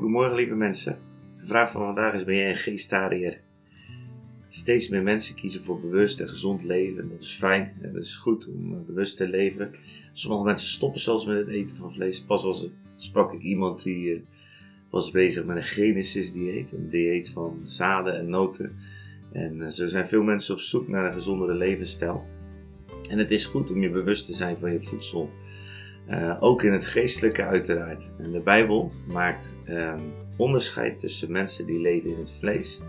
Goedemorgen lieve mensen. De vraag van vandaag is, ben jij een geestariër? Steeds meer mensen kiezen voor bewust en gezond leven. Dat is fijn en dat is goed om eh, bewust te leven. Sommige mensen stoppen zelfs met het eten van vlees. Pas was, sprak ik iemand die uh, was bezig met een Genesis dieet. Een dieet van zaden en noten. En uh, zo zijn veel mensen op zoek naar een gezondere levensstijl. En het is goed om je bewust te zijn van je voedsel. Uh, ook in het geestelijke uiteraard. En de Bijbel maakt uh, onderscheid tussen mensen die leven in het vlees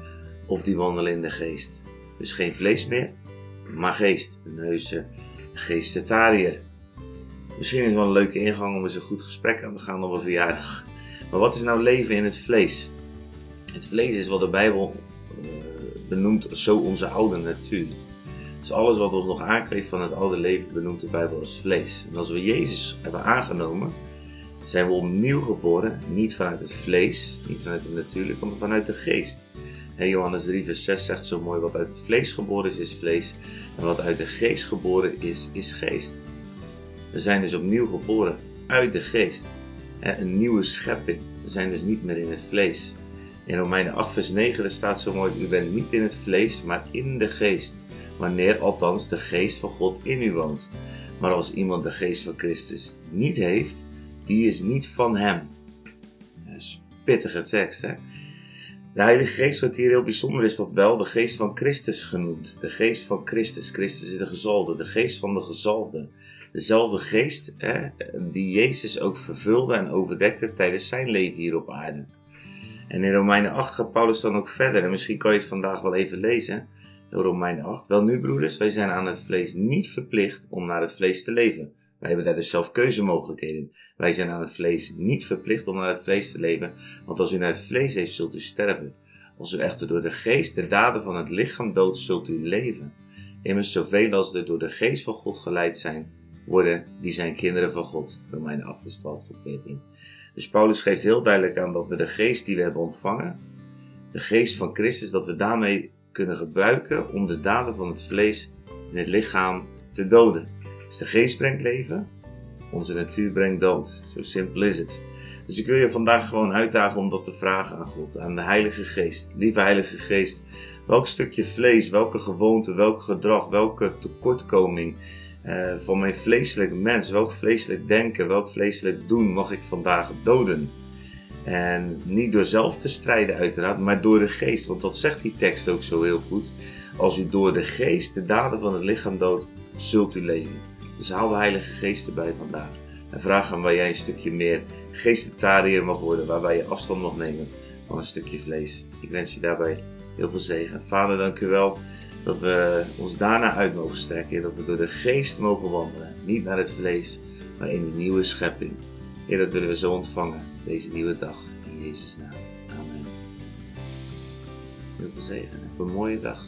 of die wandelen in de geest. Dus geen vlees meer, maar geest. Een heuse geestetariër. Misschien is het wel een leuke ingang om eens een goed gesprek aan te gaan op een verjaardag. Maar wat is nou leven in het vlees? Het vlees is wat de Bijbel uh, benoemt zo onze oude natuur. Dus alles wat ons nog aankleeft van het oude leven benoemt de Bijbel als vlees. En als we Jezus hebben aangenomen, zijn we opnieuw geboren, niet vanuit het vlees, niet vanuit het natuurlijke, maar vanuit de geest. Johannes 3 vers 6 zegt zo mooi, wat uit het vlees geboren is, is vlees. En wat uit de geest geboren is, is geest. We zijn dus opnieuw geboren uit de geest. Een nieuwe schepping. We zijn dus niet meer in het vlees. In Romeinen 8 vers 9 staat zo mooi, u bent niet in het vlees, maar in de geest wanneer althans de geest van God in u woont. Maar als iemand de geest van Christus niet heeft, die is niet van hem. Een pittige tekst, hè? De Heilige Geest wordt hier heel bijzonder, is dat wel de geest van Christus genoemd. De geest van Christus. Christus is de gezalde, de geest van de gezalfde. Dezelfde geest hè, die Jezus ook vervulde en overdekte tijdens zijn leven hier op aarde. En in Romeinen 8 gaat Paulus dan ook verder, en misschien kan je het vandaag wel even lezen door Romeinen 8. Wel nu, broeders, wij zijn aan het vlees niet verplicht om naar het vlees te leven. Wij hebben daar dus zelf keuzemogelijkheden. Wij zijn aan het vlees niet verplicht om naar het vlees te leven, want als u naar het vlees heeft, zult u sterven. Als u echter door de geest de daden van het lichaam doodt, zult u leven. Immers zoveel als er door de geest van God geleid zijn, worden, die zijn kinderen van God. Romeinen 8 vers 12 tot 14. Dus Paulus geeft heel duidelijk aan dat we de geest die we hebben ontvangen, de geest van Christus, dat we daarmee kunnen gebruiken om de daden van het vlees in het lichaam te doden. Dus de geest brengt leven, onze natuur brengt dood. Zo simpel is het. Dus ik wil je vandaag gewoon uitdagen om dat te vragen aan God, aan de Heilige Geest. Lieve Heilige Geest, welk stukje vlees, welke gewoonte, welk gedrag, welke tekortkoming uh, van mijn vleeselijke mens, welk vleeselijk denken, welk vleeselijk doen mag ik vandaag doden? En niet door zelf te strijden uiteraard, maar door de geest. Want dat zegt die tekst ook zo heel goed. Als u door de geest de daden van het lichaam doodt, zult u leven. Dus haal de Heilige Geest erbij vandaag. En vraag hem waar jij een stukje meer geestentariër mag worden. Waarbij je afstand mag nemen van een stukje vlees. Ik wens je daarbij heel veel zegen. Vader, dank u wel dat we ons daarna uit mogen strekken. Dat we door de geest mogen wandelen. Niet naar het vlees, maar in de nieuwe schepping. Heer, dat willen we zo ontvangen deze nieuwe dag. In Jezus' naam. Amen. Heel veel zegen. Heb een mooie dag.